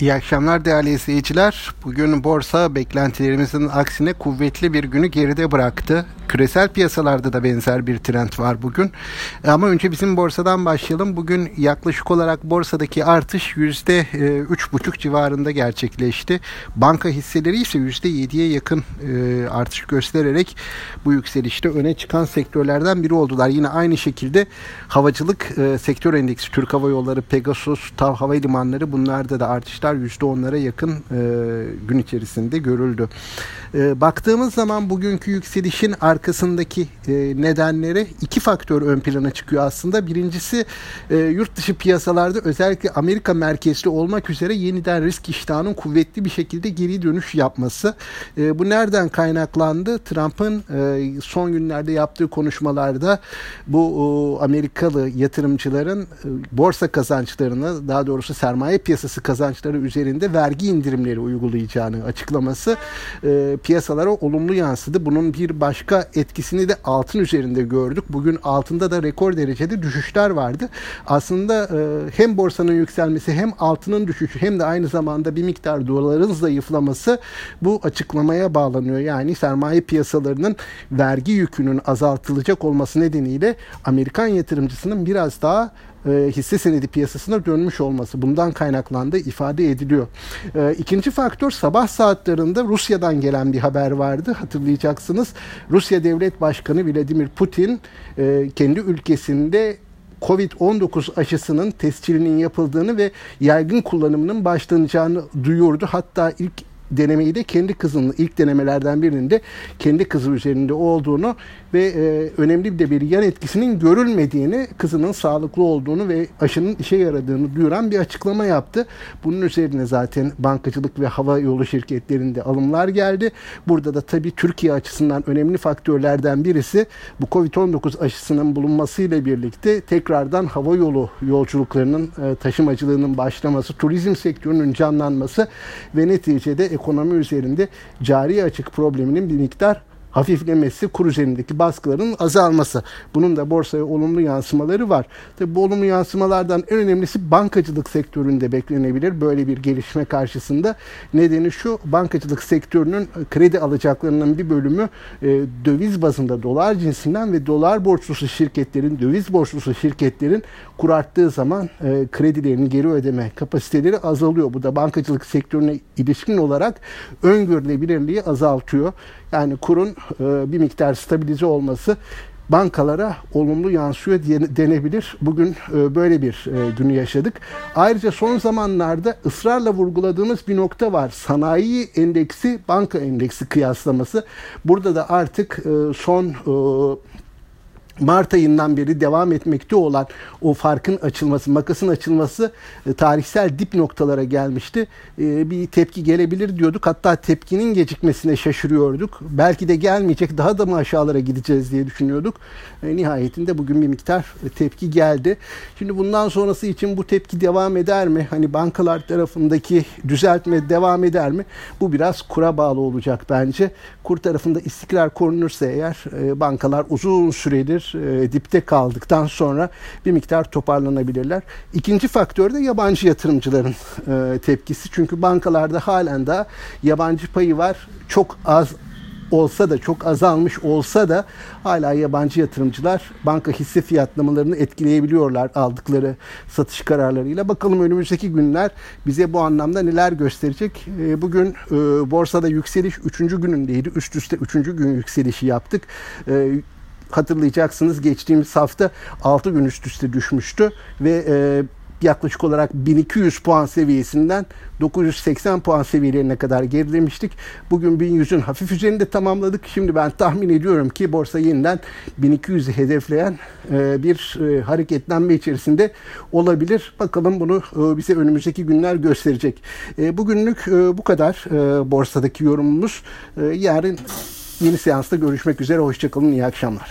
İyi akşamlar değerli izleyiciler. Bugün borsa beklentilerimizin aksine kuvvetli bir günü geride bıraktı. Küresel piyasalarda da benzer bir trend var bugün. Ama önce bizim borsadan başlayalım. Bugün yaklaşık olarak borsadaki artış %3,5 civarında gerçekleşti. Banka hisseleri ise %7'ye yakın e, artış göstererek bu yükselişte öne çıkan sektörlerden biri oldular. Yine aynı şekilde havacılık e, sektör endeksi, Türk Hava Yolları, Pegasus, TAV Havalimanları bunlarda da artışlar %10'lara yakın e, gün içerisinde görüldü. Baktığımız zaman bugünkü yükselişin arkasındaki e, nedenleri iki faktör ön plana çıkıyor aslında. Birincisi e, yurt dışı piyasalarda özellikle Amerika merkezli olmak üzere yeniden risk iştahının kuvvetli bir şekilde geri dönüş yapması. E, bu nereden kaynaklandı? Trump'ın e, son günlerde yaptığı konuşmalarda bu e, Amerikalı yatırımcıların e, borsa kazançlarını daha doğrusu sermaye piyasası kazançları üzerinde vergi indirimleri uygulayacağını açıklaması e, piyasalara olumlu yansıdı. Bunun bir başka etkisini de altın üzerinde gördük. Bugün altında da rekor derecede düşüşler vardı. Aslında e, hem borsanın yükselmesi hem altının düşüşü hem de aynı zamanda bir miktar doların zayıflaması bu açıklamaya bağlanıyor. Yani sermaye piyasalarının vergi yükünün azaltılacak olması nedeniyle Amerikan yatırımcısının biraz daha e, hisse senedi piyasasına dönmüş olması bundan kaynaklandı ifade ediliyor. E, ikinci faktör sabah saatlerinde Rusya'dan gelen bir haber vardı. Hatırlayacaksınız Rusya Devlet Başkanı Vladimir Putin e, kendi ülkesinde Covid-19 aşısının tescilinin yapıldığını ve yaygın kullanımının başlanacağını duyurdu. Hatta ilk denemeyi de kendi kızının ilk denemelerden birinde kendi kızı üzerinde olduğunu ve e, önemli de bir yan etkisinin görülmediğini, kızının sağlıklı olduğunu ve aşının işe yaradığını duyuran bir açıklama yaptı. Bunun üzerine zaten bankacılık ve hava yolu şirketlerinde alımlar geldi. Burada da tabii Türkiye açısından önemli faktörlerden birisi bu Covid-19 aşısının bulunmasıyla birlikte tekrardan hava yolu yolculuklarının e, taşımacılığının başlaması, turizm sektörünün canlanması ve neticede ekonomi üzerinde cari açık probleminin bir miktar hafiflemesi, kur üzerindeki baskıların azalması. Bunun da borsaya olumlu yansımaları var. Tabii bu olumlu yansımalardan en önemlisi bankacılık sektöründe beklenebilir böyle bir gelişme karşısında. Nedeni şu, bankacılık sektörünün kredi alacaklarının bir bölümü e, döviz bazında dolar cinsinden ve dolar borçlusu şirketlerin, döviz borçlusu şirketlerin kur arttığı zaman e, kredilerini geri ödeme kapasiteleri azalıyor. Bu da bankacılık sektörüne ilişkin olarak öngörülebilirliği azaltıyor. Yani kurun bir miktar stabilize olması bankalara olumlu yansıyor denebilir. Bugün e, böyle bir e, günü yaşadık. Ayrıca son zamanlarda ısrarla vurguladığımız bir nokta var. Sanayi endeksi, banka endeksi kıyaslaması. Burada da artık e, son e, Mart ayından beri devam etmekte olan o farkın açılması, makasın açılması e, tarihsel dip noktalara gelmişti. E, bir tepki gelebilir diyorduk. Hatta tepkinin gecikmesine şaşırıyorduk. Belki de gelmeyecek, daha da mı aşağılara gideceğiz diye düşünüyorduk. E, nihayetinde bugün bir miktar tepki geldi. Şimdi bundan sonrası için bu tepki devam eder mi? Hani bankalar tarafındaki düzeltme devam eder mi? Bu biraz kura bağlı olacak bence. Kur tarafında istikrar korunursa eğer bankalar uzun süredir e, dipte kaldıktan sonra bir miktar toparlanabilirler. İkinci faktör de yabancı yatırımcıların e, tepkisi. Çünkü bankalarda halen de yabancı payı var. Çok az olsa da çok azalmış olsa da hala yabancı yatırımcılar banka hisse fiyatlamalarını etkileyebiliyorlar aldıkları satış kararlarıyla. Bakalım önümüzdeki günler bize bu anlamda neler gösterecek. E, bugün e, borsada yükseliş 3. günündeydi. Üst üste 3. gün yükselişi yaptık hatırlayacaksınız geçtiğimiz hafta 6 gün üst üste düşmüştü ve e, yaklaşık olarak 1200 puan seviyesinden 980 puan seviyelerine kadar gerilemiştik. Bugün 1100'ün hafif üzerinde tamamladık. Şimdi ben tahmin ediyorum ki borsa yeniden 1200'ü hedefleyen e, bir e, hareketlenme içerisinde olabilir. Bakalım bunu e, bize önümüzdeki günler gösterecek. Bugünlük bu kadar borsadaki yorumumuz. Yarın Yeni seansta görüşmek üzere. Hoşçakalın. İyi akşamlar.